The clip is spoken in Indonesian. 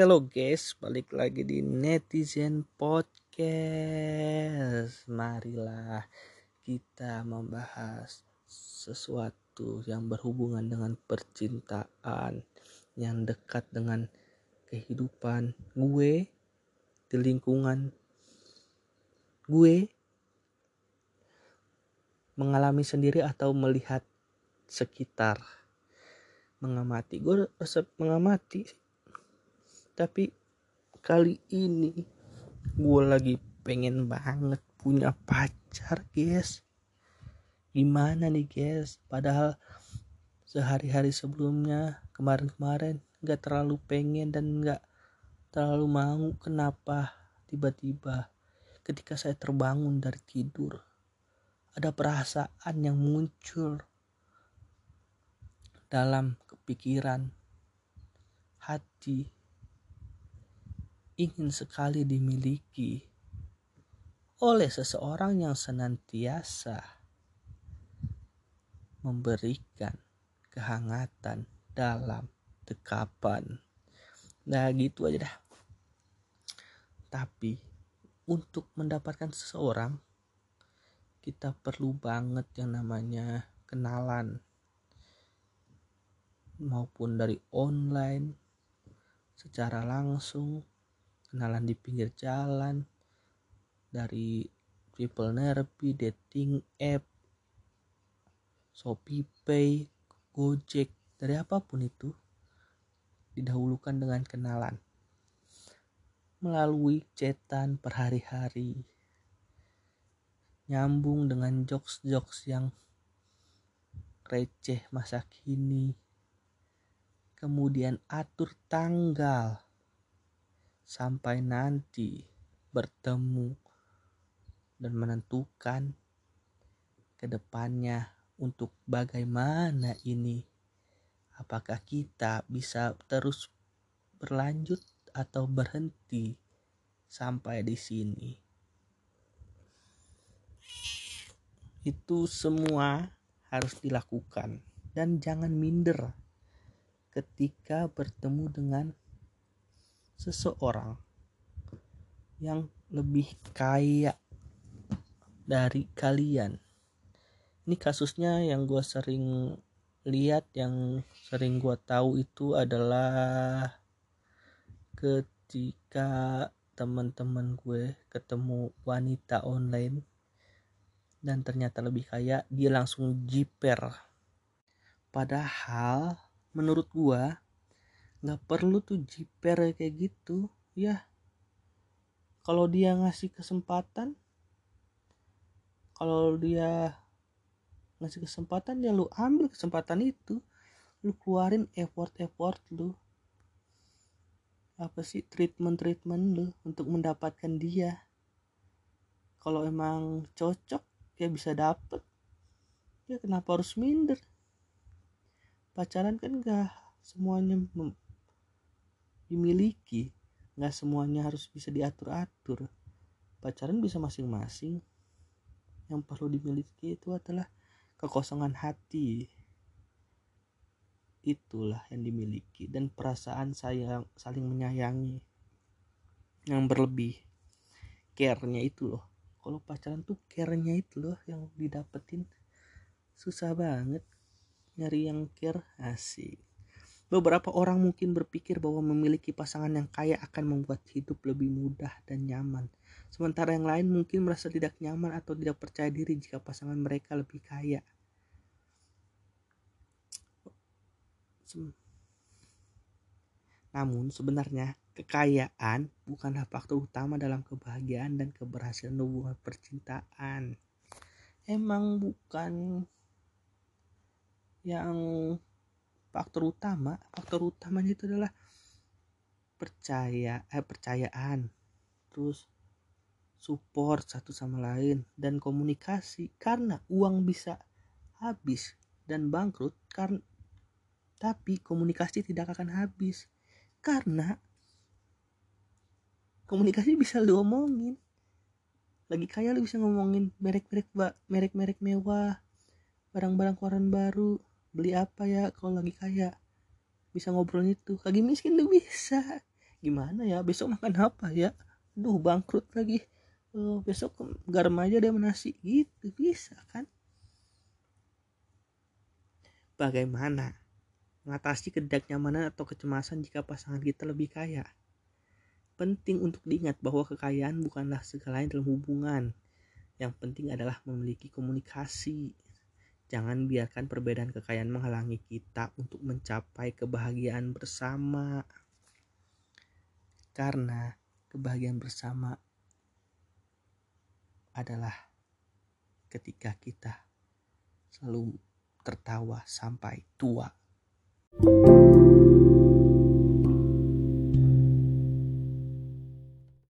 Hello guys, balik lagi di Netizen Podcast. Marilah kita membahas sesuatu yang berhubungan dengan percintaan yang dekat dengan kehidupan gue di lingkungan gue mengalami sendiri atau melihat sekitar mengamati gue resep mengamati tapi kali ini gue lagi pengen banget punya pacar guys. Gimana nih guys? Padahal sehari-hari sebelumnya kemarin-kemarin nggak terlalu pengen dan nggak terlalu mau. Kenapa tiba-tiba ketika saya terbangun dari tidur ada perasaan yang muncul dalam kepikiran hati ingin sekali dimiliki oleh seseorang yang senantiasa memberikan kehangatan dalam dekapan. Nah gitu aja dah. Tapi untuk mendapatkan seseorang kita perlu banget yang namanya kenalan maupun dari online secara langsung kenalan di pinggir jalan dari triple nerpi dating app Shopee Pay Gojek dari apa pun itu didahulukan dengan kenalan. Melalui cetan per hari-hari nyambung dengan jokes-jokes yang receh masa kini. Kemudian atur tanggal sampai nanti bertemu dan menentukan ke depannya untuk bagaimana ini. Apakah kita bisa terus berlanjut atau berhenti sampai di sini? Itu semua harus dilakukan. Dan jangan minder ketika bertemu dengan seseorang yang lebih kaya dari kalian. Ini kasusnya yang gue sering lihat, yang sering gue tahu itu adalah ketika teman-teman gue ketemu wanita online dan ternyata lebih kaya, dia langsung jiper. Padahal menurut gue nggak perlu tuh jiper kayak gitu. Ya kalau dia ngasih kesempatan kalau dia ngasih kesempatan ya lu ambil kesempatan itu. Lu keluarin effort effort lu. Apa sih treatment treatment lu untuk mendapatkan dia? Kalau emang cocok ya bisa dapet. Ya kenapa harus minder? Pacaran kan gak semuanya dimiliki. Nggak semuanya harus bisa diatur-atur. Pacaran bisa masing-masing. Yang perlu dimiliki itu adalah kekosongan hati. Itulah yang dimiliki dan perasaan sayang saling menyayangi yang berlebih. Care-nya itu loh. Kalau pacaran tuh care-nya itu loh yang didapetin. Susah banget nyari yang care asik Beberapa orang mungkin berpikir bahwa memiliki pasangan yang kaya akan membuat hidup lebih mudah dan nyaman. Sementara yang lain mungkin merasa tidak nyaman atau tidak percaya diri jika pasangan mereka lebih kaya. Namun sebenarnya kekayaan bukanlah faktor utama dalam kebahagiaan dan keberhasilan hubungan percintaan. Emang bukan yang faktor utama faktor utamanya itu adalah percaya eh percayaan terus support satu sama lain dan komunikasi. Karena uang bisa habis dan bangkrut karena tapi komunikasi tidak akan habis. Karena komunikasi bisa lu omongin. Lagi kaya lu bisa ngomongin merek-merek merek-merek mewah barang-barang koran baru beli apa ya kalau lagi kaya? Bisa ngobrol itu lagi miskin tuh bisa. Gimana ya? Besok makan apa ya? Duh bangkrut lagi. Oh, besok garam aja deh nasi. Gitu bisa kan? Bagaimana mengatasi ketidaknyamanan atau kecemasan jika pasangan kita lebih kaya? Penting untuk diingat bahwa kekayaan bukanlah segalanya dalam hubungan. Yang penting adalah memiliki komunikasi Jangan biarkan perbedaan kekayaan menghalangi kita untuk mencapai kebahagiaan bersama. Karena kebahagiaan bersama adalah ketika kita selalu tertawa sampai tua.